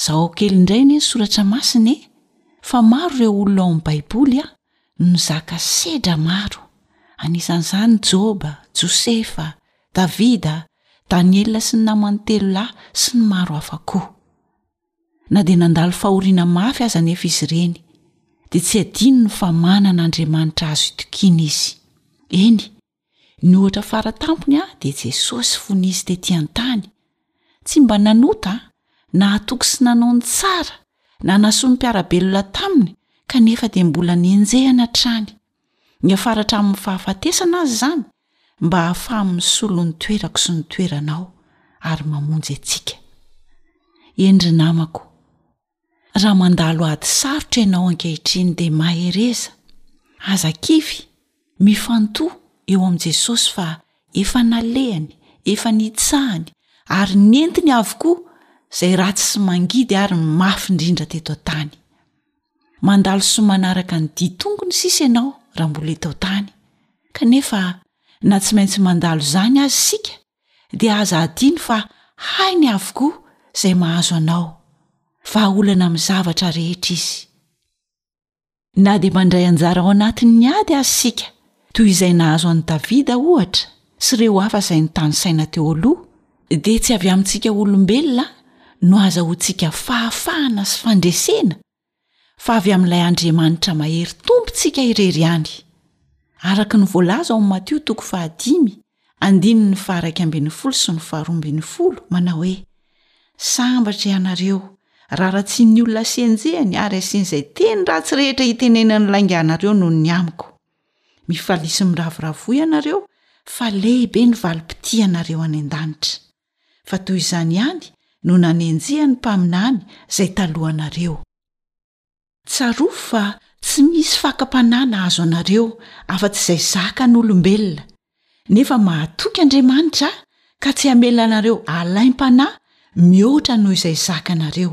Zahao kely indray anie ny soratra masina e! Fa maro ireo olona ao amin'ny Baiboly no nizaka sedra maro. Anisan'izany i Joba, Josefa, Davida, Daniela sy ny namany telo lahy sy ny maro hafa koa. Na dia nandalo fahoriana mafy aza anefa izy ireny, dia tsy adinony fa manana Andriamanitra azo itokiana izy. Eny, Ny ohatra fara tampony dia Jesosy fony Izy tetỳ an-tany. Tsy mba nanota, nahatoky sy nanao ny tsara, nanasoa ny mpiara-belona taminy, kanefa dia mbola nenjehina hatrany, niafara hatramin'ny fahafatesana aza izany, mba hahafahany misolo ny toerako sy ny toeranao ary mamonjy antsika. Eny ry namako, Raha mandalo ady sarotra ianao ankehitriny dia mahereza. Aza kivy, mifantoha eo amin'i Jesosy fa efa nalehany, efa nitsahany ary nentiny avokoa izay ratsy sy mangidy ary ny mafy indrindra teto an-tany. Mandalo sy manaraka ny dia tongony sisa ianao raha mbola eto an-tany. Kanefa na tsy maintsy mandalo izany aza isika dia aza hadino fa hainy avokoa izay mahazo anao, vahaolana amin'ny zavatra rehetra izy. Na dia mandray anjara ao anatin'ny ady aza isika, toy izay nahazo an'i Davida, ohatra, sy ireo hafa izay nitanisaina teo aloha, dia tsy avy amintsika olombelona no azahoantsika fahafahana sy fandresena fa avy amin'ilay Andriamanitra mahery Tompontsika irery ihany. Araka ny voalaza ao amin'ny Matio toko fahadimy, andininy faha-iraika ambin'ny folo sy ny faharoa ambin'ny folo, manao hoe, Sambatra ianareo, raha ratsian'ny olona asian-jehany ary asian'izay teny ratsy rehetra hitenenan'ny lainga anareo noho ny amiko. Mifaliha sy miravoravoa ianareo, fa lehibe ny valim-pitia anareo any an-danitra. fa toy izany ihany no nanenjehan'ny mpaminany izay talohanareo. Tsarovy fa tsy misy fakam-panahy nahazo anareo afa-tsy izay zakan'olombelona, nefa mahatoky Andriamanitra ka tsy hamela anareo alaim-panahy mihoatra noho izay zakanareo,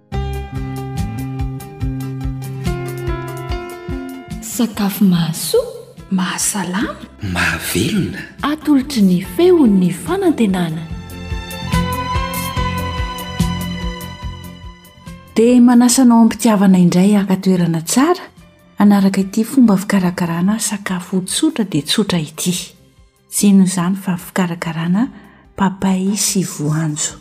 Sakafo mahasoa, mahasalama, mahavelona. Atolotry ny feon'ny fanantenana. Dia manasa anao am-pitiavana indray haka toerana tsara hanaraka ity fomba fikarakarana sakafo tsotra dia tsotra ity. Tsy inona izany fa fikarakarana papay sy voanjo.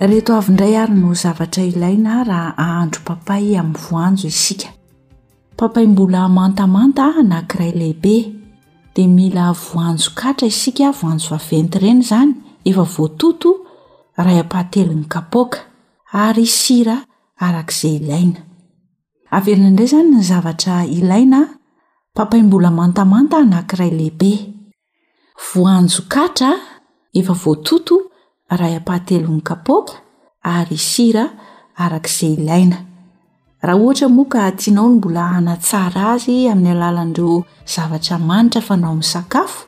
Reto avy indray ary no zavatra ilaina raha ahandro papay amin'ny voanjo isika. Papay mbola mantamanta na kiray lehibe, dia mila voanjo katra isika, voanjo vaventy ireny izany, efa voatoto iray ampahatelon'ny kapoaka, ary sira araka izay ilaina. Averina indray izany ny zavatra ilaina, papaim-bola mantamanta anankiray lehibe, voanjokatra efa voatoto iray ampahatelon'ny kapoaka ary sira araka izay ilaina. Raha ohatra moa ka tianao ny mbola hanatsara azy amin'ny alalan'ireo zavatra manitra fanao amin'ny sakafo,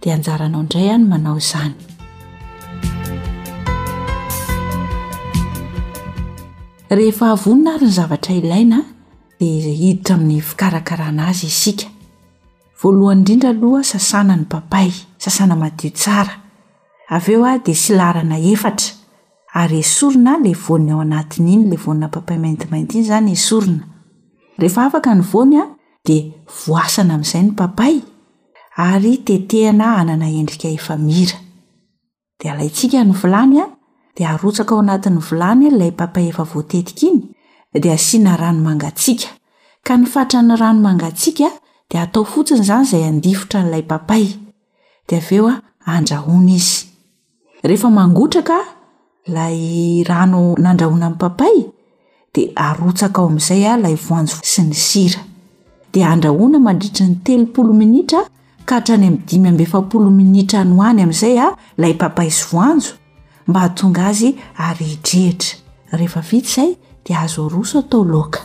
dia anjaranao indray any manao izany rehefa avonina ary ny zavatra ilaina dia hiditra amin'ny fikarakarana azy isika voalohany indrindra aloha sasana ny papay sasana madio tsara avy eo aho dia silarana efatra ary esorina le voany ao anatin' iny le voana papay maintimainty iny izany esorina rehefa afaka ny voany a dia voasana amin'izay ny papay ary tetehana hanana endrika efamira. Dia alaintsika ny vilany an, dia arotsaka ao anatin'ny vilany ilay papay efa voatetika iny, dia asiana rano mangatsiaka. Ka ny fatran'ny rano mangatsiaka dia atao fotsiny izany izay handifotra an'ilay papay. Dia avy eo andrahoina izy. Rehefa mangotraka ilay rano nandrahoana ny papay dia arotsaka ao amin'izay ilay voanjo sy ny sira. Dia andrahoina mandritra ny telopolo minitra ka hatrany amin'ny dimy amby efapolo minitra any ho any amin'izay ilay papay sy voanjo mba hahatonga azy haredrehitra. Rehefa vita izay dia azo aroso atao laoka.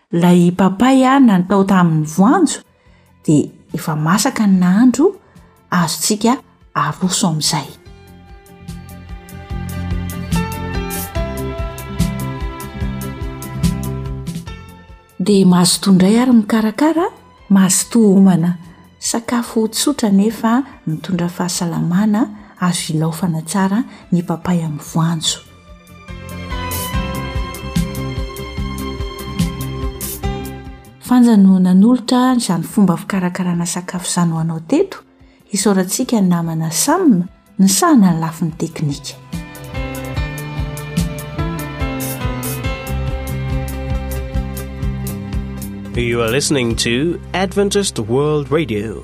Ilay papay a natao tamin'ny voanjo dia efa masaka ny nahandro azontsika aroso amin'izay. Dia mazotoa indray ary mikarakara mazotoa homana sakafo tsotra nefa mitondra fahasalamana azo ilaofana tsara ny papay amin'ny voanjo. Fanja no nanolotra izany fomba fikarakarana sakafo izany ho anao teto, isaorantsika ny namana Sam nisahana ny lafiny teknika. You are listening to Adventist World Radio.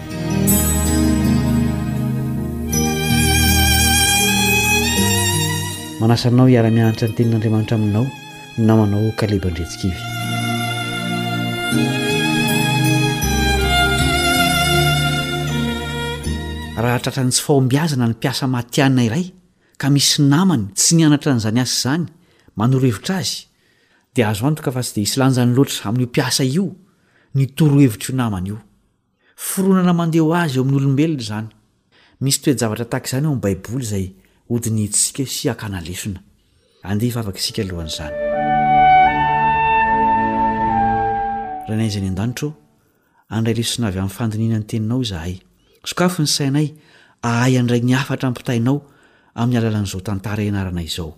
Manasa anao hiara-mianatra ny tenin'Andriamanitra aminao ny namanao Kaleba Andriantsikivy. Raha tratran'ny tsy fahombiazana ny mpiasa matihanina iray ka misy namany tsy nianatra an'izany asa izany manoro hevitra azy, dia azo antoka fa tsy dia hisy lanjany loatra amin'io mpiasa io ny torohevitr'io namany io. Fironana mandeha ho azy eo amin'ny olombelona izany. Misy toe-javatra tahaka izany ao amin'ny Baiboly izay hodinihintsika sy hakana lesona. Andeha hivavaka isika alohan'izany. Rainay izay any an-danitra ô, handray lesona avy amin'ny fandinihana ny Teninao izahay. Sokafy ny sainay hahay handray ny hafatra ampitainao amin'ny alalan'izao tantara ianarana izao.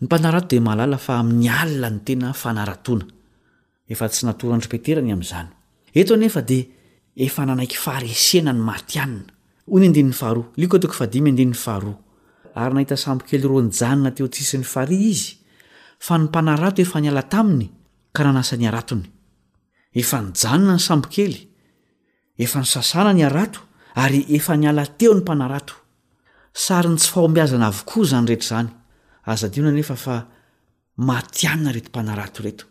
Ny mpanarato dia mahalala fa amin'ny alina no tena fanaratoana. Efa tsy natoran-dry Petera ny amin'izany. Eto anefa dia efa nanaiky faharesena ny matianina. Hoy ny andininy faharoa, Lioka toko fahadimy andininy faharoa, Ary nahita sambokely roa nijanona teo an-tsisin'ny farihy izy, fa ny mpanarato efa niala taminy ka nanasa ny haratony. Efa nijanona ny sambokely. Efa nosasana ny harato ary efa niala teo ny mpanarato. Sarin'ny tsy fahombiazana avokoa izany rehetra izany. Aza adino anefa fa matihanina ireto mpanarato ireto.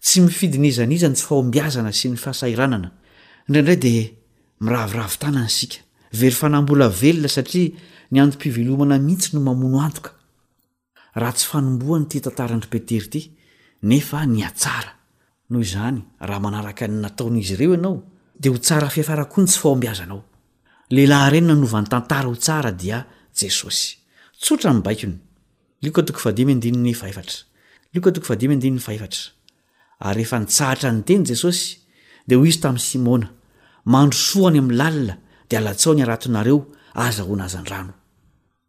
Tsy mifidy n'iza n'iza ny tsy fahombiazana sy ny fahasahiranana. Indraindray dia miraviravy tanana isika, very fanahy-mbola velona satria ny antom-pivelomana mihitsy no mamono antoka. Ratsy fanombohana ity tantaran-dry Petera ity, nefa nihatsara. Noho izany, raha manaraka ny nataon'izy ireo ianao, dia ho tsara fiafara koa ny tsy fahombiazanao. Lehilahy iray nanova ny tantara ho tsara dia Jesosy. Tsotra ny baikony. Lioka toko fahadimy andininy fahefatra. Lioka toko fahadimy andininy fahefatra. Ary rehefa nitsahatra niteny Jesosy, dia hoy Izy tamin'i Simona, Mandrosoa any amin'ny lalina, dia alatsao ny haratonareo, azahoana hazandrano.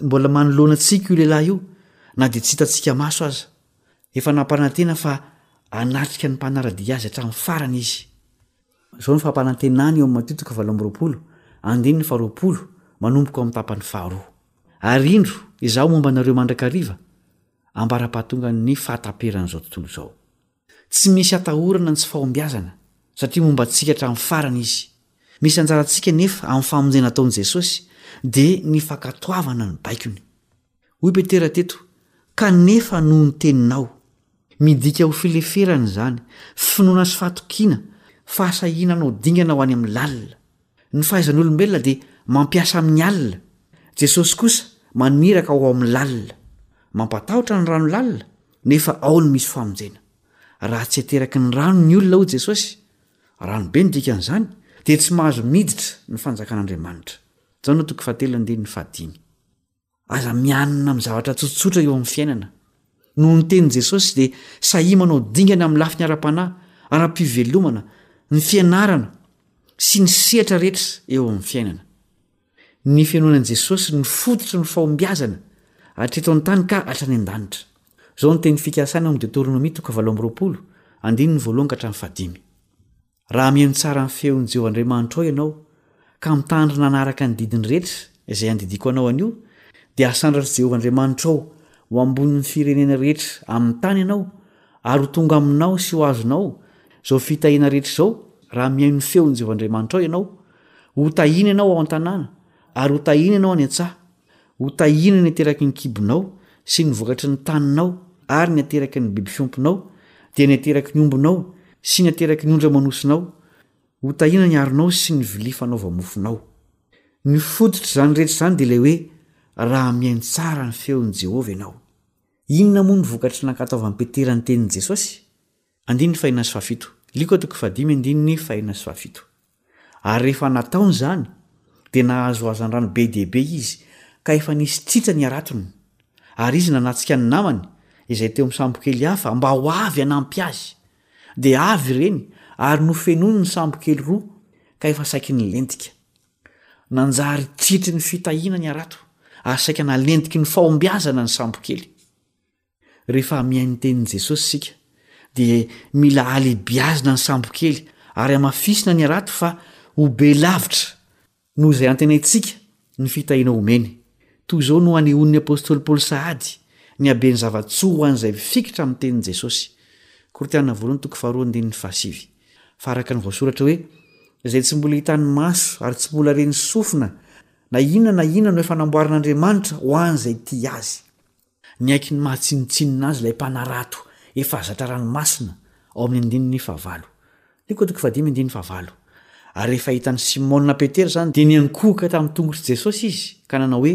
Mbola manoloana antsika io lehilahy io na dia tsy hitantsika maso aza. Efa nampanantena fa hanatrika ny mpanara-dia azy hatramin'ny farany izy. Izao no fampanantenany eo amin'ny Matio toko valo amby roapolo, andininy faharoapolo manomboka ao amin'ny tapany faharoa, Ary indro, izaho momba anareo mandrakariva, ambara-pahatongan'ny fahataperan'izao tontolo izao. Tsy misy atahorana ny tsy fahombiazana, satria momba antsika hatramin'ny farany izy. Misy anjarantsika anefa amin'ny famonjena ataon'i Jesosy, dia ny fankatoavana ny baikony. Hoy Petera teto, Kanefa noho ny teninao. Midika ho fileferana izany, finoana sy fahatokiana, fahasahiana hanao dingana ho any amin'ny lalina. Ny fahaizan'olombelona dia mampiasa amin'ny alina, Jesosy kosa manome iraka ho ao amin'ny lalina. Mampatahotra ny rano lalina, nefa ao no misy famonjena. Raha tsy ateraky ny rano ny olona, hoy Jesosy, rano be no dikan'izany, dia tsy mahazo miditra ny fanjakan'Andriamanitra. Jaona toko fahatelo andininy fahadimy. Aza mianina amin'ny zavatra tsotsotra eo amin'ny fiainana. Noho ny tenin'i Jesosy dia sahia manao dingana amin'ny lafiny ara-panahy, ara-pivelomana, ny fianarana sy ny sehatra rehetra eo amin'ny fiainana. Ny finoana an'i Jesosy ny fototry ny fahombiazana hatreto an-tany ka hatrany an-danitra. Izao ny teny fikasana ao amin'ny Deotoronomia toko fahavalo amby roapolo, andininy voalohany ka hatramin'ny fahadimy. Raha mihaino tsara ny feon'i Jehovah Andriamanitrao ianao, ka mitandrina hanaraka ny didiny rehetra izay andidiako anao anio, dia hasandratra Jehovah Andriamanitrao ho ambonin'ny firenena rehetra amin'ny tany ianao, ary ho tonga aminao sy ho azonao izao fitahiana rehetra izao, raha mihaino ny feon'i Jehovah Andriamanitrao ianao, Hotahiana ianao ao an-tanàna, ary hotahiana ianao any an-tsaha. Ho tahiana ny ateraky ny kibonao sy ny vokatry ny taninao ary ny ateraky ny biby fiompinao, dia ny ateraky ny ombinao sy ny ateraky ny ondry amonosinao, ho tahiana ny aronao sy ny vilia fanaova-mofonao. Ny fototr'izany rehetra izany dia ilay hoe raha mihaino tsara ny feon'i Jehovah ianao. Inona moa no vokatry ny nankatoavan'i Petera ny tenin'i Jesosy? andininy fahina sy fahafito liko toko fadimy andininy fahina sy fahafito ary rehefa nataony izany dia nahazo hazandrano be dia be izy ka efa nisy tsitsa ny aratony ary izy nanatsika ny namany izay teo misambokely hafa mba ho avy anampy azy dia avy ireny ary nofenony ny sambokely roa ka efa saiky ny lentika nanjary tsitry ny fitahiana ny arato ary saika nalentiky ny fahombiazana ny sambokely Rehefa mihaino ny tenin'i Jesosy isika, dia mila halehibiazina ny sambokely ary hamafisina ny harato fa ho be lavitra noho izay antenaintsika ny fitahiana omeny. Toy izao no anehoan'ny apostoly Paoly sahady ny haben'ny zava-tsoa ho an'izay mifikitra amin'ny tenin'i Jesosy, Korintiana Voalohany toko faharoa andininy fahasivy, fa araka ny voasoratra hoe, Izay tsy mbola hitan'ny maso ary tsy mbola ren'ny sofina na inona na inona no efa namboarin'Andriamanitra ho an'izay tia azy. Niaiky ny maha tsinontsinona azy ilay mpanarato efa zatra ranomasina ao amin'ny andininy fahavalo. Luka toko fahadimy andininy fahavalo. Ary rehefa hitan'i Simona Petera izany dia niankohoka tamin'ny tongotr'i Jesosy izy ka nanao hoe,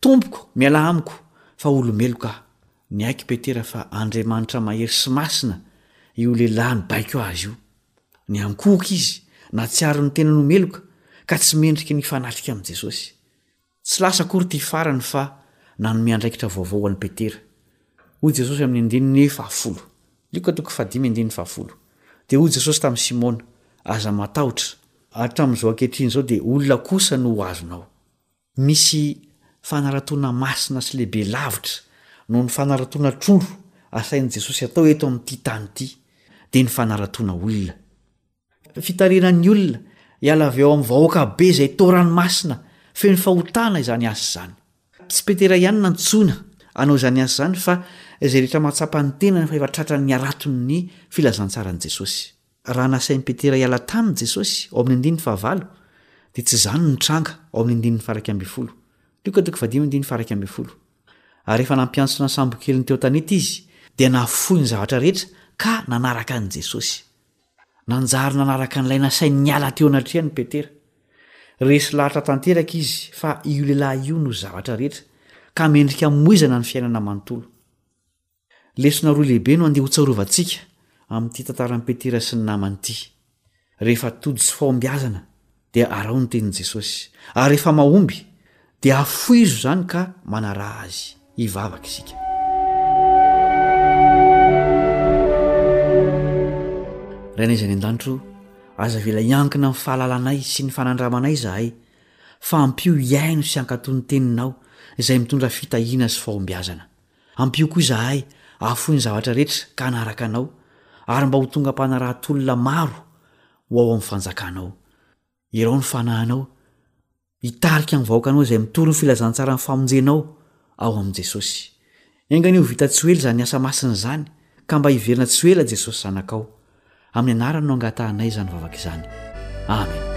Tompoko, mialà amiko, fa olo-meloka aho. Niaiky Petera fa Andriamanitra mahery sy masina io lehilahy nibaiko azy io. Niankohoka izy, nahatsiaro ny tenany ho meloka, ka tsy mendrika ny hifanatrika amin'i Jesosy. Tsy lasa akory ity farany fa nanome andraikitra vaovao ho an'i Petera. Hoy Jesosy amin'ny andininy fahafolo, Lioka toko fahadimy andininy fahafolo, dia hoy Jesosy tamin'i Simona, Aza matahotra, hatramin'izao ankehitriny izao dia olona kosa no ho azonao. Misy fanaratoana masina sy lehibe lavitra noho ny fanaratoana trondro asain'i Jesosy atao eto amin'ity tany ity, dia ny fanaratoana olona. fitariran'ny olona hiala avy ao amin'ny vahoaka be izay toa ranomasina feno fahotana izany asa izany. Tsy Petera ihany nantsoina hanao izany asa izany fa izay rehetra mahatsapa ny tenany fa efa tratran'ny haraton'ny filazantsaran'i Jesosy. Raha nasain'i Petera hiala taminy Jesosy ao amin'ny andininy fahavalo dia tsy izany no nitranga ao amin'ny andininy faha-iraika ambin'ny folo. Lioka toko fahadimy andininy faha-iraika ambin'ny folo. Ary rehefa nampiantsona ny sambokeliny teo an-tanety izy dia nafoiny ny zavatra rehetra ka nanaraka an'i Jesosy. Nanjary nanaraka an'ilay nasainy niala teo anatrehany Petera. Resy lahatra tanteraka izy fa io lehilahy io no zavatra rehetra, ka mendrika hamoizana ny fiainana manontolo. Lesona roa lehibe no andeha hotsarovantsika amin'ity tantaran'i Petera sy ny namany ity. Rehefa tojo sy fahombiazana dia araho ny tenin'i Jesosy, ary rehefa mahomby, dia afoizo izany ka manaraha Azy. Hivavaka isika. Rainay izay any an-danitro, aza avela hiankina amin'ny fahalalanay sy ny fanandramanay izahay, fa ampio hiaino sy hankatò ny teninao izay mitondra fitahiana sy fahombiazana. Ampio koa izahay hahafoy ny zavatra rehetra ka hanaraka anao, ary mba ho tonga mpanaraha-tolona maro ho ao amin'ny fanjakanao. Irao ny fanahinao, hitarika ny vahoakanao izay mitory ny filazantsaran'ny famonjenao ao amin'i Jesosy. Enga anie ho vita tsy ho ela izany asa masina izany, ka mba hiverina tsy ho ela Jesosy Zanakao. Amin'ny anarany no angatahanay izany vavaka izany. Amen.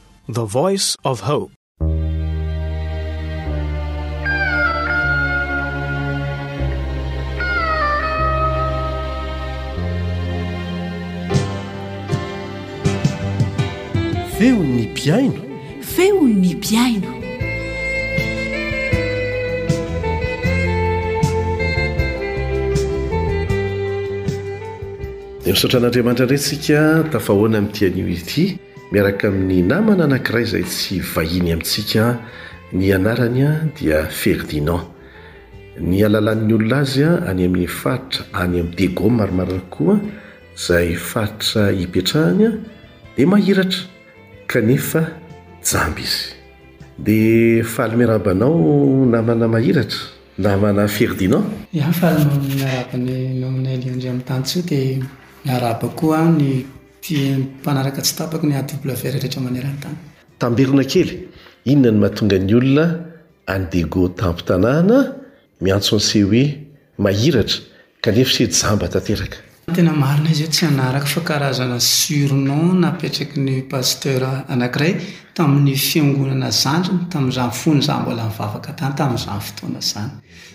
The Voice of Hope. Feon'ny mpihaino. Feon'ny mpihaino. Misaotra an'Andriamanitra indray isika tafahoana amin'ity anio ity. Miaraka amin'ny namana anankiray izay tsy vahiny amintsika, ny anarany dia Ferdinand. Nihalalan'ny olona azy any amin'ny faritra any amin'ny Degôma ary marina koa izay faritra ipetrahany dia mahiratra kanefa jamba izy. Dia faly miarahaba anao namana mahiratra, namana Ferdinand. Iah faly miarahaba anao Nelly Andriamitanintsoa dia miarahaba koa ny Dia mpanaraka tsy tapaka ny AWR rehetra maneran-tany. Tamberina kely, inona no mahatonga ny olona any Dego tampon-tanàna miantso an'se hoe mahiratra kanefa se jamba tanteraka? Tena marina izy io tsy hanaraka fa karazana surnom napetraky ny Pasteur anakiray tamin'ny Fiongonana zandriny tamin'izany fony za mbola nivavaka tany tamin'izany fotoana zany.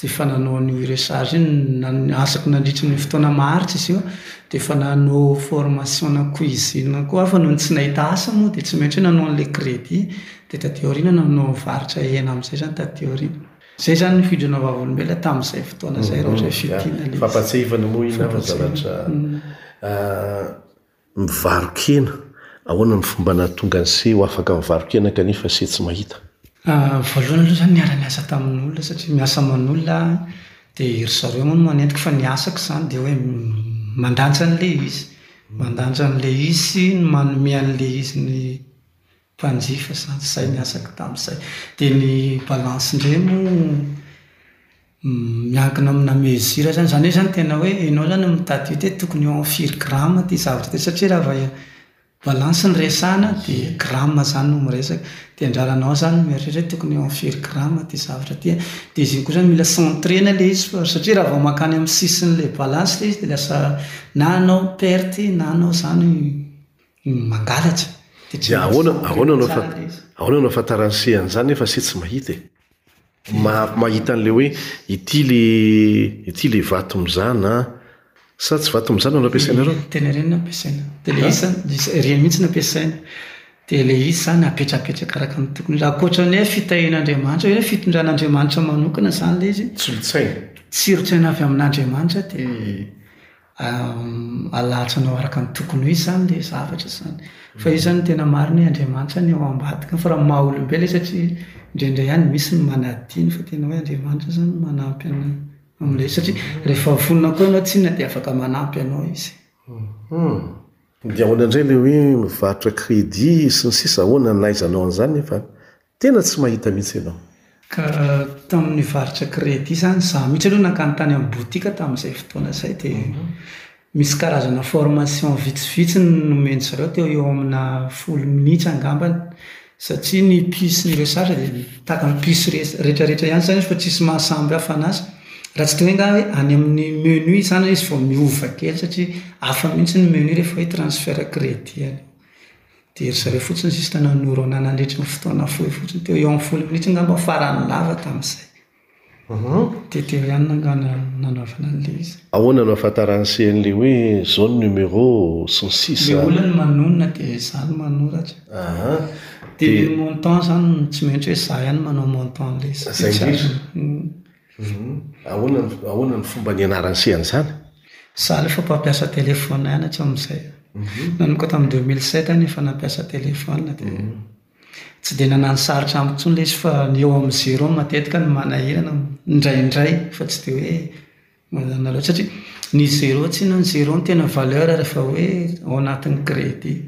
dia efa nanao an'io iressage iny ny asako nandritry ny fotoana maharitra izy io dia efa nanao formation cuisine koa aho fa nony tsy nahita asa moa dia tsy maintsy hoe nanao an'ilay credit dia taty aoriana nanao nivarotra hena amin'izay izany taty aoriana izay izany ny fijonao vavolombelona tamin'izay fotoana izay raha ohatra hoe fidiana ilay izy fampahatsiahivana moa iny nama zavatra Mivaro-kena, ahoana no fomba nahatonga an'i Se ho afaka mivaro-kena kanefa Se tsy mahita? Voalohany aloha izany niara-niasa tamin'olona satria miasa aman'olona aho dia ry zareo moa no manentiko fa ny asako izany dia hoe mandanjy an'ilay izy, mandanjy an'ilay izy sy ny manome an'ilay izy ny mpanjifa sa tsy zay ny asako tamin'izay. Dia ny balance indray moa miankina amina mesure zany, zany hoe zany tena hoe enao zany no mitady ity hoe tokony eo amin'ny firy grama ity zavatra ity satria raha vao balance no resahana dia grama zany no miresaka, dia ny raharahanao zany mieritreritra hoe tokony eo amin'ny firy grama ity zavatra ity an, dia izy iny koa zany mila centrer-na ilay izy fa satria raha vao mankany amin'ny sisin'ilay balance ilay izy dia lasa na hanao perte na hanao zany mangalatra. Dia ahoana ahoana no ahoana no ahafantaran'ny se an'izany nefa se tsy mahita e? mahita an'ilay hoe ity le ity le vato mizana sa tsy vato mizana no ampiasainareo? Tena ireny no ampiasaina. Dia ilay izy izany, ireny mihitsy no ampiasaina. Dia ilay izy izany apetrapetraka araka ny tokony. Raha ankoatra ny hoe fitahian'Andriamanitra, hoe fitondran'Andriamanitra manokana izany ilay izy, solon-tsaina, tsiron-tsaina avy amin'Andriamanitra dia Alahatsanao araka ny tokony ho izy izany ilay zavatra izany. Fa io izany no tena marina hoe Andriamanitra no eo ambadikany. Fa raha ny maha-olombelona izy satria indraindray ihany misy ny manadino fa tena hoe Andriamanitra izany no manampy anao amin'ilay izy. Satria rehefa vonona koa ianao tsy inona dia afaka manampy anao izy. Dia ahoana indray ilay hoe mivarotra crédit sy ny sisa, ahoana no nahaizanao an'izany nefa? Tena tsy mahita mihitsy ianao. Ka tamin'ny nivarotra credit izany izaho mihitsy aloha nankany tany amin'ny boutique tamin'izay fotoana izay dia misy karazana formation vitsivitsy no nomen'ny zareo teo eo amina folo minitra angambany satria ny puce ny resarge dia tahaka ny puce retraretra ihany izany izy fa tsisy maha samy hafa anazy raha tsy dia hoe angaha hoe any amin'ny menu izany ilay izy vao miova kely satria hafa mihitsy ny menu rehefa hoe transfert credit any. Dia ry zareo fotsiny sisa nanorana nandritra ny fotoana fohy fotsiny teo, eo amin'ny folo minitra angamba farany lava tamin'izay. Dia teo ihany no angano nanaovana an'ilay izy. Ahoana no ahafantaran'ny CNLE hoe izao ny numéro sy ny sisa? Ilay olona no manonona dia izaho no manoratra. Aha. Dia ny montant izany tsy maintsy hoe izaho ihany no manao montant an'ilay izy. Izay indrindra. Humm ahoana ny ahoana ny fomba nianarany sy an'izany? Za aloha efa mpampiasa téléphone ihany hatramin'izay, nanomboka tamin'ny deux mille sept aho no efa nampiasa téléphone dia tsy dia nanano sarotra amiko intsony ilay izy fa ny eo amin'ny zéro matetika no manahirana, indraindray fa tsy dia hoe manahirana loatra satria ny zéro tsinona ny zéro no tena valeur rehefa hoe ao anatin'ny crédit.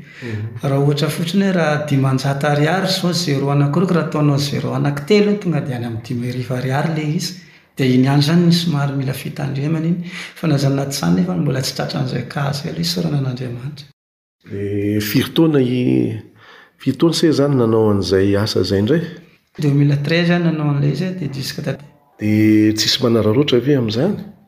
Raha ohatra fotsiny hoe raha dimanjato ariary zao zéro anakiroko raha ataonao zéro anakitelo tonga dia any amin'ny dimy arivo ariary ilay izy dia iny ihany izany no somary mila fitandremana iny fa na izany na tsy izany nefa mbola tsy tratran'izay cas aloha isaorana an'Andriamanitra. Dia firy taona i, firy taona se izaho no nanao an'izay asa izay indray? Deux mille treize aho no nanao an'ilay izy dia jusque daty. Dia tsisy manararaotra ve amin'izany?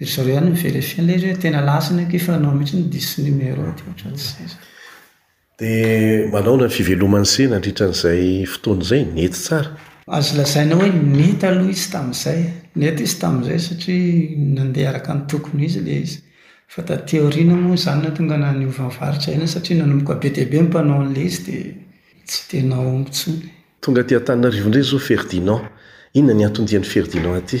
Ry zareo any mi-verifier ilay izy hoe tena lasany io k'efa anao mihitsy no diso numéro dia ohatran'ny tsy zay. Dia manaona ny fiveloman'ny se nandritra an'izay fotoana izay? Nety tsara? Azo lazaina hoe nety aloha izy tamin'izay. Nety izy tamin'izay satria nandeha araka ny tokony ho izy ilay izy. Fa taty aoriana moa izany nahatonga anahy niova ny faritra iainana satria nanomboka be dia be ny mpanao an'ilay izy dia tsy dia nahomby intsony. Tonga aty Antananarivo indray izao Ferdinand. Inona ny anton-dian'i Ferdinand aty?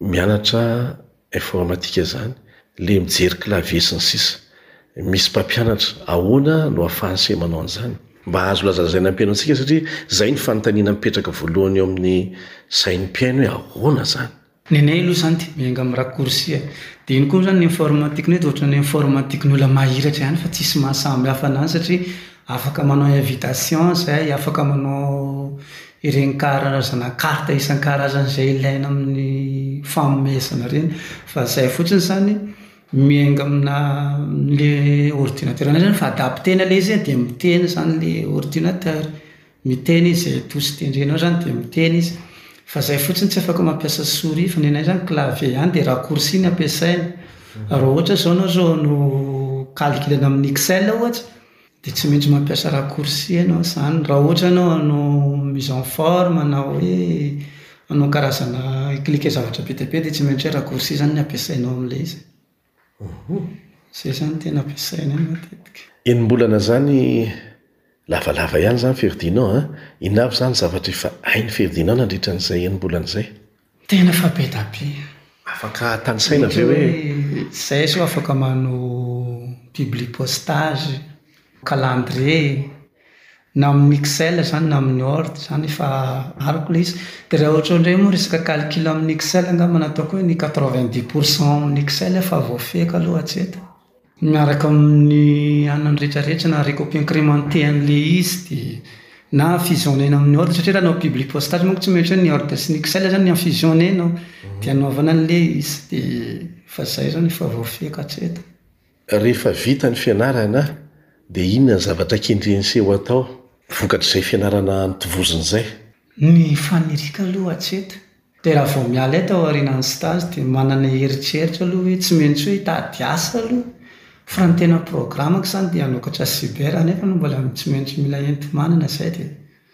Mianatra informatika zany le mijery clavier sy ny sisa Misy mpampianatra ahoana no afahanse manao an'izany? Mba azo lazalazaina ampianao tsika satria zay ny fanontaniana mipetraka voalohany eo amin'ny sain'ny mpihaino hoe ahoana zany? Ny anay aloha zany de miainga amin'ny raccourci e. De iny koa moa zany ny informatikenay de ohatran'ny informatiken'olona mahiratra ihany fa tsisy maha samy hafa ananjy satria Afaka manao invitation izay, afaka manao ireny karazana carte isan-karazany izay ilaina amin'ny fanomezana ireny, fa izay fotsiny izany miainga amina amin'ilay ordinateur anay izany fa adapter-na ilay izy dia miteny izany ilay ordinateur. Miteny izy zay to sy tendrenao zany dia miteny izy fa zay fotsiny tsy afaka mampiasa souris fa nenay zany clavier ihany dia raccourci no ampiasaina raha ohatra zao enao zao no calcul enao amin'ny excel ohatra dia tsy maintsy mampiasa raccourci enao zany raha ohatra enao hanao mise en forme na hoe hanao karazana clique zavatra be dia be dia tsy maintsy hoe raccourci zany no ampiasainao amin'ilay izy Izay izany no tena ampiasaina eo matetika. Enimbolana zany lavalava ihany zany Ferdinand a! Inona avy zany zavatra efa hain'i Ferdinand nandritra an'izay enimbolana izay? Tena efa be da be. Afaka tanisaina ve hoe. Izay zao afaka manao publipostage, calendrier. na amin'ny Excel izany na amin'ny Word izany efa arako ilay izy, dia raha ohatra indray moa resaka calcul amin'ny Excel angamba no ataoko hoe ny quatre vingt dix pour cent ao amin'ny Excel efa voafehiko aloha hatreto, miaraka amin'ny anany rehetrarehetra na recope incrementé an'ilay izy dia na fusionner-na amin'ny Word satria raha hanao public postage manko tsy maintsy hoe ny Word sy ny Excel izany no fusionner-na ao dia anaovana an'ilay izy dia efa izay izany efa voafehiko hatreto. Rehefa vita ny fianarana dia inona ny zavatra kendreny sy ho atao vokatr'izay fianarana notovoziny izay? Ny faniriako aloha hatreto dia raha vao miala eto aorianan'ny stage dia manana eritreritra aloha hoe tsy maintsy hoe hitady asa aloha fa ny tena programme-ko izany dia hanokatra cyber nefa mbola tsy maintsy mila enti-manana izay dia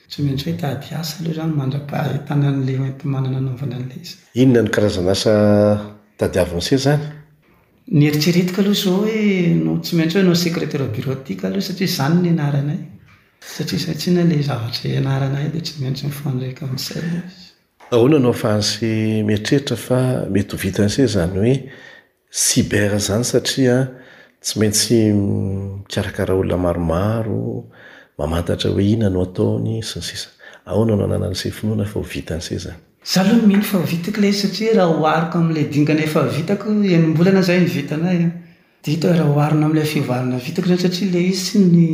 tsy maintsy hoe hitady asa aloha izany mandra-pahitana an'ilay enti-manana anaovana an'ilay izy. Inona no karazan'asa tadiavin'ise izany? Ny eritreretiko aloha zao hoe no tsy maintsy hoe no secretaire bureautique aloha satria zany ny anaranay satria zay tsinona le zavatra ianaranay de tsy maintsy mifandraika amzay le izy. Ahoana no afahanse mieritreritra fa mety ho vitanse izany hoe cyber izany satria tsy maintsy mikarakara olona maromaro, mamantatra hoe inona no ataony, sy ny sisa. Ahoana no ananan'se finoana fa ho vitan'se izany? Za aloha no mino fa vitako ilay izy satria raha ohariko amin'ilay dingana efa vitako, enim-bolana izay no vita anay an, dia hita hoe raha oharina amin'ilay fivoarana vitako izany satria ilay izy tsy ny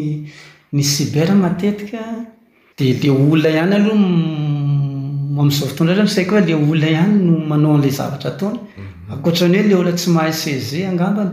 ny cyber matetika dia ilay olona ihany aloha no amin'izao fotoana izao ny saiko hoe ilay olona ihany no manao an'ilay zavatra ataony, ankoatra ny hoe ilay olona tsy mahay CEGE angambany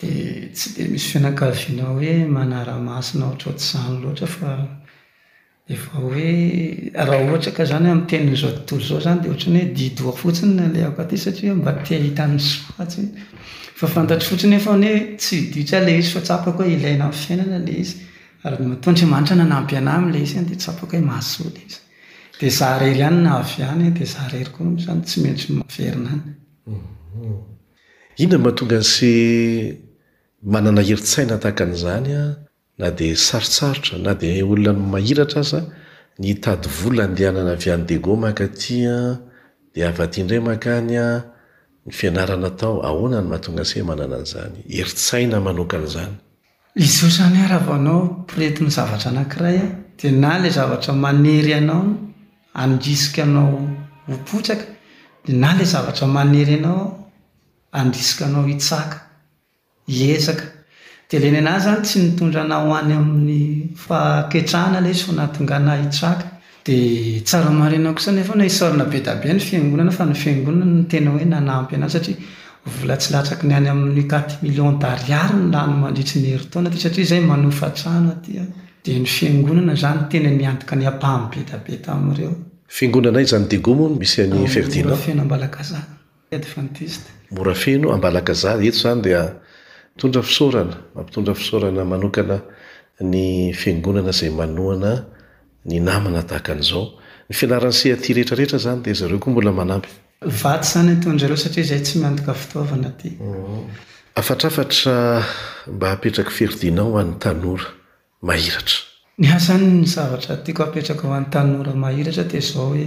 Dia tsy dia misy fianakaviana hoe manara-masina ohatr'ohatr'izany loatra fa efa hoe raha ohatra ka izany amin'ny tenin'izao tontolo izao izany dia ohatran'ny hoe di-doha fotsiny ny alehako aty satria mba te hahita ny soa atsy fa fantatro fotsiny hoe efa tsy ditra ilay izy fa tsapako hoe ilaina amin'ny fiainana ilay izy ary matoa Andriamanitra nanampy anà amin'ilay izy dia tsapako hoe mahasoa ilay izy. Dia izaho irery ihany no avy any dia izaho irery koa izany tsy maintsy miverina any. Inona no mahatonga an'i Sé manana herin-tsaina tahaka an'izany na dia sarotsarotra, na dia olona mahiratra aza, ny hitady vola handehanana avy any Daegu maka aty dia avy aty indray maka any ny fianarana atao? Ahoana no mahatonga an'i Sé manana an'izany herin-tsaina manokana izany? Izao izany aho raha vao anao porety ny zavatra anankiray aho dia na ilay zavatra manery anao handrisika anao ho potraka dia na ilay zavatra manery anao handrisika anao hitsaka, hiezaka. Dia ilay nenahy izany tsy nitondra anah ho any amin'ny fahaketrahana ilay izy fa nahatonga anah hitsaka. Dia tsara marina kosa anefa hoe isaorana be dabe ny fiangonana fa ny fiangonana no tena hoe nanampy an'ahy satria vola tsy latsaky ny any amin'ny quatre millions d'ariary no lany mandritry ny herintaona aty satria izay manofa trano aty aho dia ny fiangonana izany no tena niantoka ny ampahany be dia be tamin'ireo Fiangonanaiza any Digo moa no misy an'i Ferdinand? Ao Ambohirafeno Ambalakazana. ny Advantista. Mora feno ambalakazary, eto izany dia mitondra fisaorana, mampitondra fisaorana manokana ny Fiangonana izay manohana ny namana tahaka an'izao. Ny fianaran'ny CAT rehetra rehetra izany dia zareo koa mbola manampy. Vatsy izany ataon'zareo satria izay tsy miantoka fitaovana aty. Hafatrafatra mba hapetraky Ferdinand ho an'ny tanora mahiratra. Ny hasan ny zavatra tiako hapetraka ho an'ny tanora mahiratra dia izao hoe.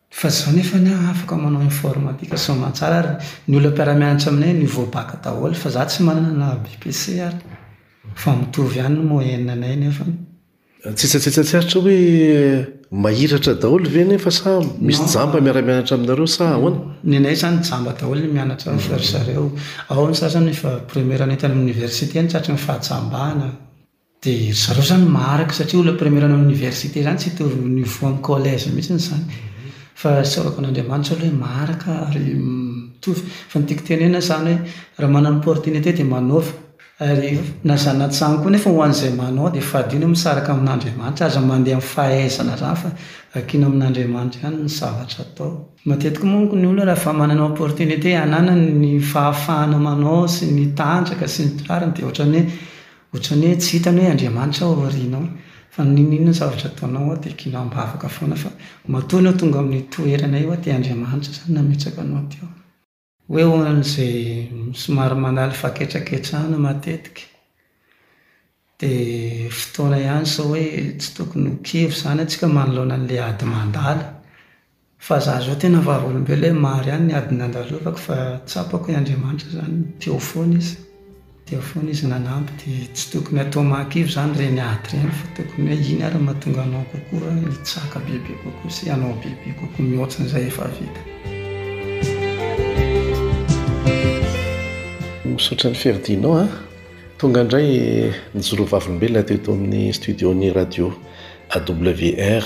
Fa zao nefany aho afaka manao informatika soamantsara ary ny olona mpiara-mianatra aminay niveau bac daholo fa za tsy manana na BPC ary fa mitovy ihany ny moyenne anay nefany. Antsetsantsetsa tsy aritra hoe mahiratra daholo ve nefa sa misy jamba miara-mianatra aminareo sa ahoana? Ny anay izany jamba daholo ny mianatra ao fa ry zareo ao ny sasany efa première année tany amin'ny université no tratry ny fahajambana. Dia ry zareo izany maharaka satria olona première any université izany tsy hitovy amin'ny niveau amin'ny collège mihitsy izany. Fa tsy ahoako an'Andriamanitra aloha hoe maharaka ary mitovy. Fa ny tiako tenena izany hoe raha manana opportunité dia manaova ary na zanatsahany koa nefa ho an'izay manao dia fadio ny misaraka amin'Andriamanitra. Aza mandeha amin'ny fahaizana izany fa vakina amin'Andriamanitra ihany ny zavatra atao. Matetika moa ny olona raha efa manana opportunité hananany ny fahafahana manao sy ny tanjaka sy ny rariny dia ohatran'ny hoe Ohatran'ny hoe tsy hitany hoe Andriamanitra ao aorianao fa n'inon'inona zavatra ataonao ao dia kianao mba afaka foana fa matoa anao tonga amin'io toerana io dia Andriamanitra zany nametraka anao teo. Hoe ho an'izay somary manala fahaketraketrahana matetika dia fotoana ihany sao hoe tsy tokony ho kivy zany atsika manoloana an'ilay ady mandalo. Fa za zao tena vavolombelona hoe maro ihany ny ady nandalovako fa tsapako hoe Andriamanitra zany teo foana izy, teo foana izy nanampy de tsy tokony atao mahakivy zany ireny ady ireny fa tokony hoe iny ary no mahatonga anao kokoa hitsaka bebe kokoa sy hanao bebe kokoa mihoatra an'izay efa vita. Misaotra an'i Ferdinand a! Tonga indray ny Zoro vavolombelona teto amin'ny studio-n'ny radio AWR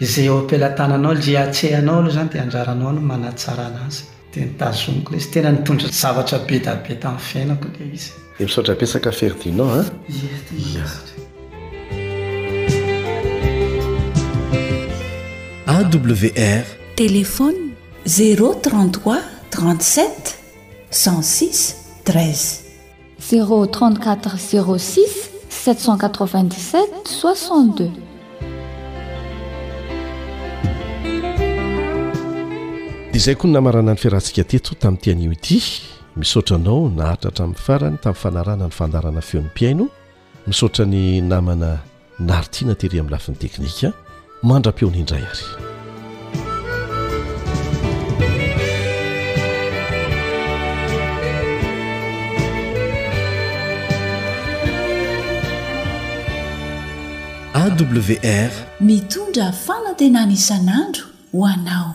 Izay eo am-pelatananao, ilay iatrehanao aloha izany dia anjaranao ny manatsarana azy. Dia notazomiko ilay izy. Tena nitondra zavatra be dia be tamin'ny fiainako ilay izy. Dia misaotra betsaka Ferdinand a! Ie, tena misaotra. AWR. Téléphone, zéro trente trois trente sept cent six treize. Zéro trente quatre zéro six sept cent quatre vingt dix sept soixante deux. Izay koa ny namarana ny fiarahantsika teto tamin'ity anio ity. Misaotra anao naharitra hatramin'ny farany tamin'ny fanarahana ny fandaharana feon'ny mpihaino. Misaotra ny namana Naritiana tery amin'ny lafiny teknika. Mandra-peony indray ary. AWR mitondra fanantenana isan'andro ho anao.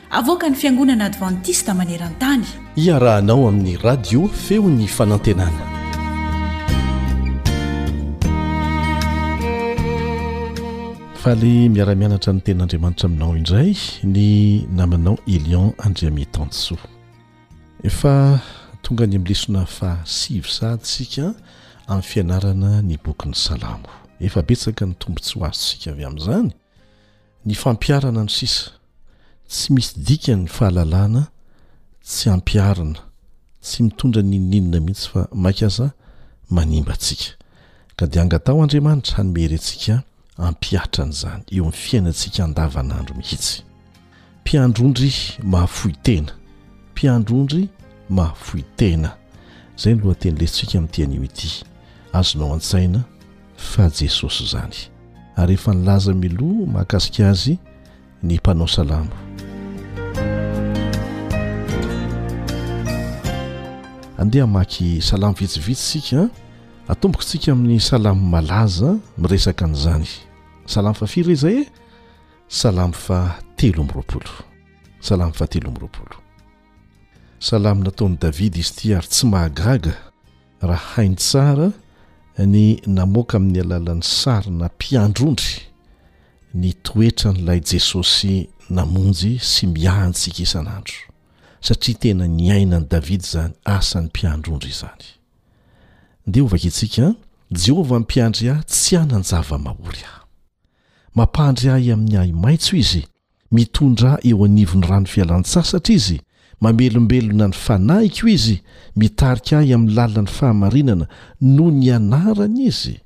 Avoakan'ny Fiangonana Advantista maneran-tany. Iarahanao amin'ny Radio Feon'ny Fanantenana. Faly miara-mianatra ny tenin'Andriamanitra aminao indray ny namanao Elion Andriamitansoa. Efa tonga ny amin'ny lesona faha sivy sahady isika amin'ny fianarana ny bokin'ny Salamo. Efa betsaka ny tombontsoa azontsika avy amin'izany. Ny fampiharana no sisa. Tsy misy dikany ny fahalalana tsy ampiharina, tsy mitondra n'inon'inona mihitsy fa maika aza manimba antsika. Ka dia angataho Andriamanitra hanome hery antsika hampihatra an'izany eo amin'ny fiainantsika andavanandro mihitsy. Mpiandry ondry mahafoy tena, mpiandry ondry mahafoy tena. Izay no lohaten'ny lesintsika amin'ity anio ity. Azonao an-tsaina fa Jesosy izany. Ary efa nilaza miloha mahakasika Azy ny mpanao salamo. Andeha hamaky salamo vitsivitsy isika. Atomboko isika amin'ny salamo malaza miresaka an'izany. Salamo fahafiry izay e? Salamo fahatelo amby roapolo. Salamo fahatelo amby roapolo. Salamo nataon'i Davida izy ity ary tsy mahagaga. Raha hainy tsara ny namoaka amin'ny alalan'ny sarina mpiandrondry ny toetran'ilay Jesosy namonjy sy miahy antsika isan'andro, satria tena niainan'i Davida izany asan'ny mpiandrondry izany. Ndeha hovakintsika, Jehovah mpiandry ahy tsy hanan-java-mahory ahy. Mampandry ahy amin'ny ahi-maitso izy Mitondrà eo anivon'ny rano fialan-tsasatra Izy, mamelombelona ny fanahiko Izy, mitarika ahy amin'ny lalan'ny fahamarinana noho ny anarany Izy,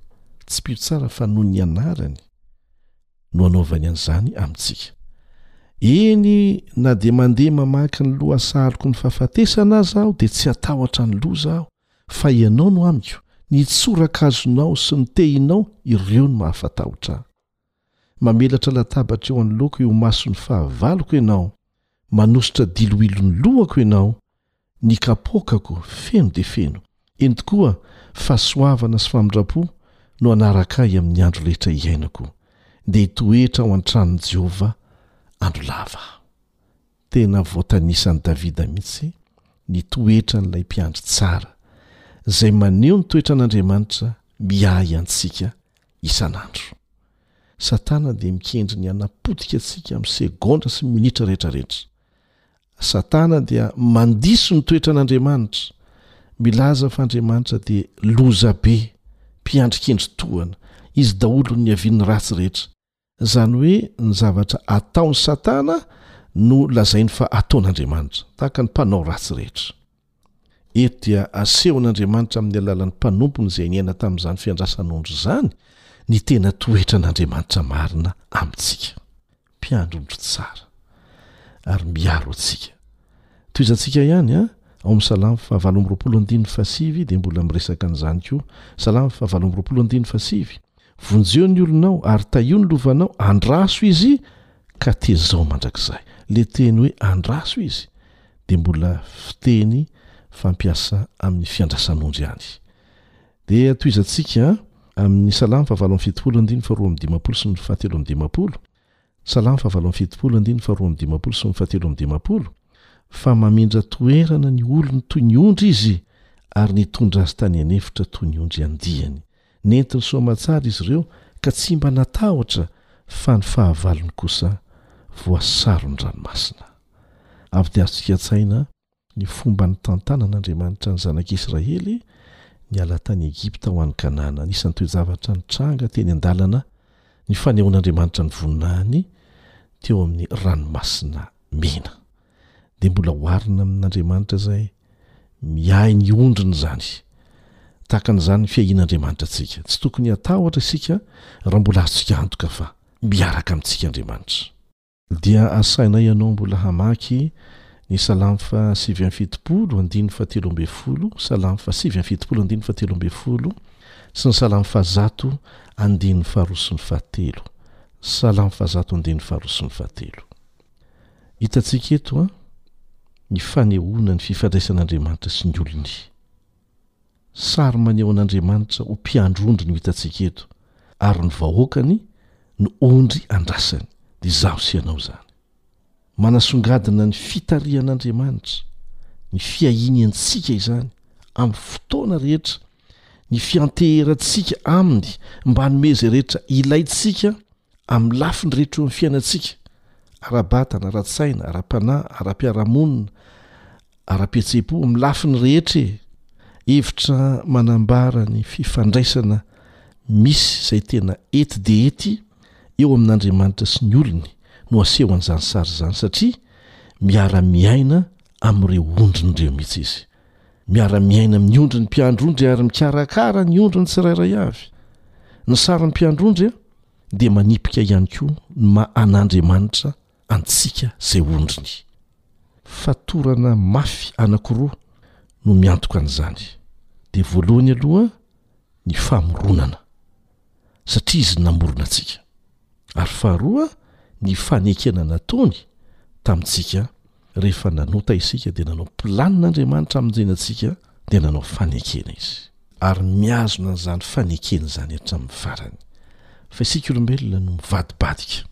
tsipio tsara fa noho ny anarany no anaovany an'izany amintsika. Eny, na dia mandeha mamaky ny lohasahaloko ny fahafatesana aza aho dia tsy hatahotra ny loza aho, fa Ianao no amiko, ny tsorakazonao sy ny tehinao ireo no mahafatahotra ahy. Mamelatra latabatra eo anoloako eo imason'ny fahavaloko ianao, manositra diloilon'ny lohako ianao, ny kapoakako feno dia feno, eny tokoa, fahasoavana sy famindram-po no hanaraka ahy amin'ny andro rehetra hiainako, dia hitoetra ao an-tranon'i Jehovah andro lava aho. Tena voatanisan'i Davida mihitsy ny toetran'ilay mpiandry tsara, izay maneho ny toetran'Andriamanitra miahy antsika isan'andro. Satana dia mikendry ny hanapotika antsika amin'ny segondra sy minitra rehetrarehetra. Satana dia mandiso ny toetran'Andriamanitra, milaza fa Andriamanitra dia lozabe, mpiandry kendry tohana, izy daholo no niavian'ny ratsy rehetra, Izany hoe ny zavatra ataon'i Satana no lazainy fa ataon'Andriamanitra, tahaka ny mpanao ratsy rehetra. Eto dia asehon'Andriamanitra amin'ny alalan'ny mpanompony izay niaina tamin'izany fiandrasan'ondry izany ny tena toetran'Andriamanitra marina amintsika. Mpiandry ondry tsara ary miaro antsika. Tohizantsika ihany an, ao amin'ny Salamo fahavalo amby roapolo andininy fahasivy dia mbola miresaka an'izany koa. Salamo fahavalo amby roapolo andininy fahasivy. Vonjeo ny olonao ary tahio ny lovanao, andraso izy ka tezao mandrakizay. Ilay teny hoe andraso izy dia mbola fiteny fampiasa amin'ny fiandrasan'ondry ihany. Dia tohizantsika amin'ny Salamo fahavalo amby fitopolo andininy faharoa amby dimampolo sy ny fahatelo amby dimampolo, Salamo fahavalo amby fitopolo, andininy faharoa amby dimampolo sy ny fahatelo amby dimampolo, Fa mamindra toerana ny olony toy ny ondry Izy, ary nitondra azy tany an'efitra toy ny ondry andiany. Nentiny soa aman-tsara izy ireo, ka tsy mba natahotra, fa ny fahavalony kosa voasaron'ny ranomasina. Avy dia azontsika an-tsaina ny fomba nitantanan'Andriamanitra ny zanak'Israely niala tany Egypta ho any Kanana. Anisan'ny toe-javatra nitranga teny an-dalana ny fanehoan'Andriamanitra ny voninahiny teo amin'ny Ranomasina Mena. Dia mbola oharina amin'Andriamanitra izay miahy ny ondriny izany. Tahaka an'izany ny fiahian'Andriamanitra antsika. Tsy tokony hatahotra isika raha mbola azontsika antoka fa miaraka amintsika Andriamanitra. Dia asaina ianao mbola hamaky ny Salamo fahasivy amby fitopolo, andininy fahatelo ambin'ny folo, Salamo fahasivy amby fitopolo, andininy fahatelo ambin'ny folo, sy ny Salamo fahazato, andininy faharoa sy ny fahatelo. Salamo fahazato, andininy faharoa sy ny fahatelo. Hitantsika eto ny fanehoana ny fifandraisan'Andriamanitra sy ny olony. Sary maneho an'Andriamanitra ho mpiandry ondry no hitantsika eto, ary ny vahoakany no ondry andrasany, dia izaho sy ianao izany. Manasongadina ny fitarihan'Andriamanitra, ny fiahiany antsika izany, amin'ny fotoana rehetra, ny fianteherantsika Aminy mba hanome izay rehetra ilaintsika amin'ny lafiny rehetra eo amin'ny fiainantsika, ara-batana, ara-tsaina, ara-panahy, ara-piarahamonina, ara-pihetseham-po, amin'ny lafiny rehetra e! Hevitra manambara ny fifandraisana misy izay tena ety dia ety eo amin'Andriamanitra sy ny olony no asehon'izany sary izany satria miara-miaina amin'ireo ondriny ireo mihitsy izy. Miara-miaina amin'ny ondriny mpiandry ondry ary mikarakara ny ondriny tsirairay avy. Ny sarin'ny mpiandry ondry a! dia manipika ihany koa ny maha an'Andriamanitra antsika izay ondriny. Fatorana mafy anankiroa no miantoka an'izany, dia voalohany aloha ny famoronana, satria izy no namorona antsika, ary faharoa ny fanekena nataony tamintsika Rehefa nanota isika dia nanao planina Andriamanitra hamonjena antsika dia nanao fanekena Izy. Ary mihazona an'izany fanekena izany hatramin'ny farany. Fa isika olombelona no mivadibadika.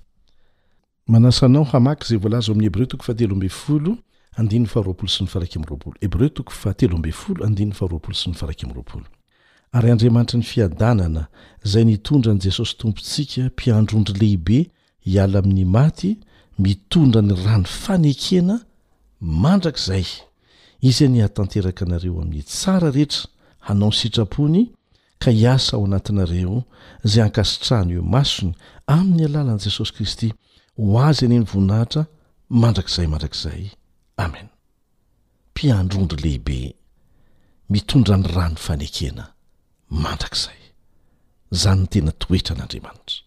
Manasa anao hamaky izay voalaza ao amin'ny Hebreo toko fahatelo ambin'ny folo andininy faharoapolo sy ny faharaika amby roapolo. Hebreo toko fahatelo ambin'ny folo andininy faharoapolo sy ny faharaika amby roapolo. Ary Andriamanitry ny fiadanana, izay nitondra an'i Jesosy Tompontsika, Mpiandry ondry lehibe, hiala amin'ny maty mitondra ny ran'ny fanekena mandrakizay Izy anie hahatanteraka anareo amin'ny tsara rehetra hanao ny sitrapony ka hiasa ao anatinareo izay ankasitrahany eo imasony amin'ny alalan'i Jesosy Kristy ho Azy anie ny voninahitra mandrakizay mandrakizay Amen. Mpiandry ondry lehibe, mitondra ny ràn'ny fanekena mandrakizay. Izany ny tena toetran'Andriamanitra.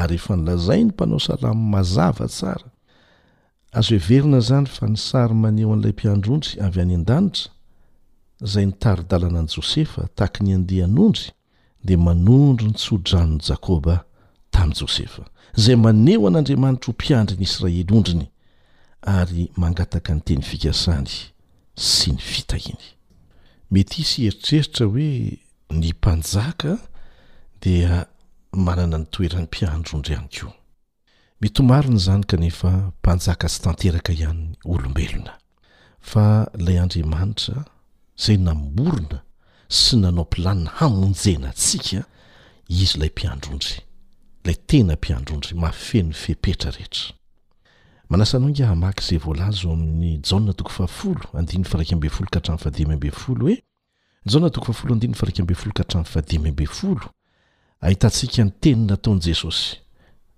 Ary efa nolazain'ny mpanao salamo mazava tsara. Azo heverina izany fa ny sary maneho an'ilay mpiandry ondry avy any an-danitra, izay nitari-dalana an'i Josefa tahaky ny andian'ondry, dia manondro ny tso-dranon'i Jakoba tamin'i Josefa, izay maneho an'Andriamanitra ho mpiandry ny Israely ondriny ary mangataka ny teny fikasany sy ny fitahiany. Mety hisy hieritreritra hoe ny mpanjaka dia manana ny toerany mpiandry ondry ihany koa. Mety ho marina izany kanefa mpanjaka tsy tanteraka ihany ny olombelona, fa ilay Andriamanitra izay namorona sy nanao planina hamonjena antsika, Izy ilay Mpiandrondry, ilay tena Mpiandrondry mahafeno fepetra rehetra. Manasa anao ingahy hamaky izay voalaza ao amin'ny Jaona toko fahafolo, andininy faha iraika ambin'ny folo ka hatramin'ny fahadimy ambin'ny folo hoe. Jaona toko fahafolo andininy faha iraika ambin'ny folo ka hatramin'ny fahadimy ambin'ny folo, ahitantsika ny teny nataon'i Jesosy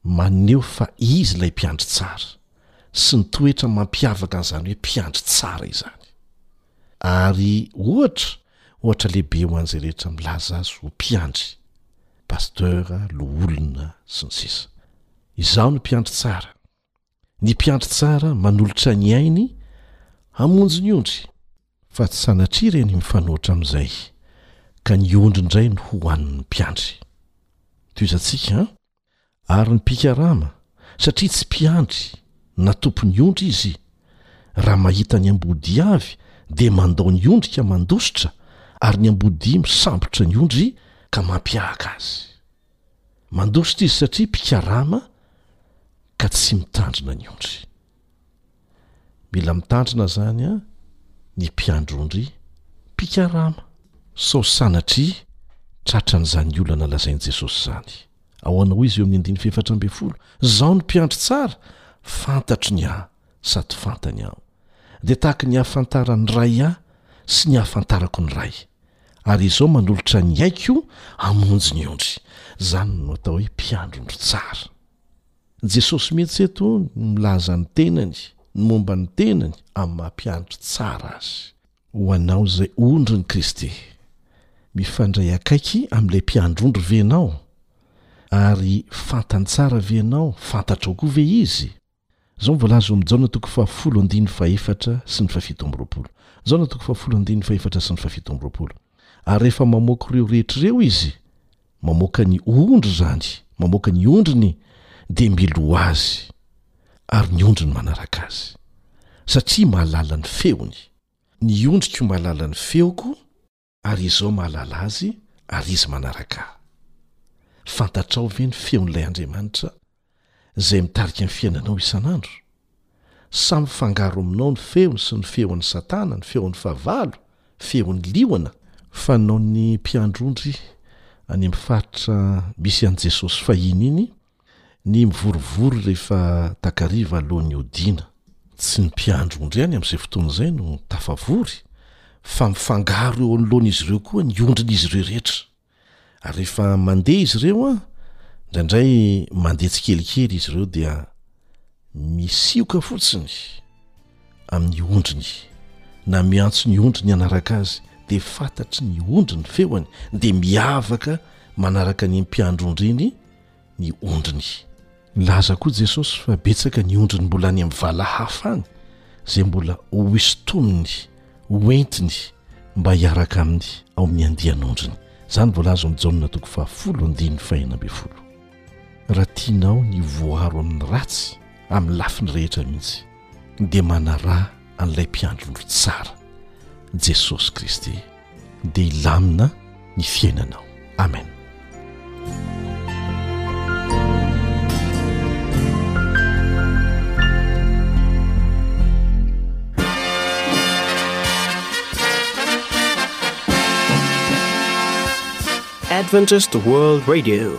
maneho fa Izy ilay mpiandry tsara sy ny toetra mampiavaka an'izany hoe mpiandry tsara izany. Ary ohatra, ohatra lehibe ho an'izay rehetra milaza azy ho mpiandry, pasteur, loholona, sy ny sisa. Izaho no mpiandry tsara. ny mpiandry tsara manolotra ny ainy hamonjy ny ondry fa tsy sanatria ireny mifanoatra amin'izay ka ny ondry indray no ho an'ny mpiandry toizantsika an ary ny mpikarama satria tsy mpiandry na tompon'ny ondry izy raha mahita ny ambody avy dia mandao ny ondry ka mandositra ary ny ambodia misambotra ny ondry ka mampiahaka azy Mandositra izy satria mpikarama ka tsy mitandrina ny ondry. Mila mitandrina izany an, ny mpiandry ondry mpikarama. Sao sanatria tratran'izany olana lazain'i Jesosy izany. Ahoana hoy izy eo amin'ny andininy fahefatra ambin'ny folo, Izaho no mpiandry tsara, fantatro ny ahy, sady fantany aho, dia tahaka ny hahafantaran'ny Ray ahy sy ny hahafantarako ny Ray. Ary izao manolotra ny aiko hamonjy ny ondry. Izany no atao hoe mpiandry ondry tsara. Jesosy mihitsy eto no milaza ny tenany, ny momba ny tenany amin'ny maha mpiandry tsara azy. Ho anao izay ondrin'i Kristy, mifandray akaiky amin'ilay mpiandry ondry ve ianao? Ary fantany tsara ve ianao, fantatrao koa ve Izy? Izao no voalaza ao amin'ny Jaona toko fahafolo andininy fahefatra sy ny fahafito amby roapolo. Jaona toko fahafolo andininy fahefatra sy ny fahafito amby roapolo. Ary rehefa mamoaka ireo rehetra ireo izy, mamoaka ny ondry izany, mamoaka ny ondriny, dia miloha azy, ary ny ondriny manaraka azy, satria mahalala ny feony. Ny ondriko mahalala ny feoko, ary izao mahalala Azy ary Izy manaraka ahy. Fantatrao ve ny feon'ilay Andriamanitra izay mitarika ny fiainanao isan'andro? Sa mifangaro aminao ny feony sy ny feon'i Satana, ny feon'ny fahavalo, feon'ny liona? Fa noho ny mpiandry ondry any amin'ny faritra misy an'i Jesosy fahiny iny, Ny mivorivory rehefa takariva alohan'ny hodiana. Tsy ny mpiandry ondry ihany amin'izay fotoana izay no tafavory fa mifangaro eo anoloan'izy ireo koa ny ondrin'izy ireo rehetra. Ary rehefa mandeha izy ireo an, indraindray mandeha tsikelikely izy ireo dia misioka fotsiny amin'ny ondriny na miantso ny ondriny hanaraka azy dia fantatry ny ondry ny feony dia miavaka manaraka ny mpiandry ondry iny ny ondriny. Nilaza koa Jesosy fa betsaka ny ondriny mbola any amin'ny vala hafa any izay mbola hosintominy, hoentiny mba hiaraka aminy ao amin'ny andian'ondriny. Izany voalaza ao amin'ny Jaona toko fahafolo andininy fahenina ambin'ny folo. Raha tianao ny voaro amin'ny ratsy amin'ny lafiny rehetra mihitsy dia manaraha an'ilay Mpiandry ondry tsara, Jesosy Kristy. dia hilamina ny fiainanao amen adventist world radio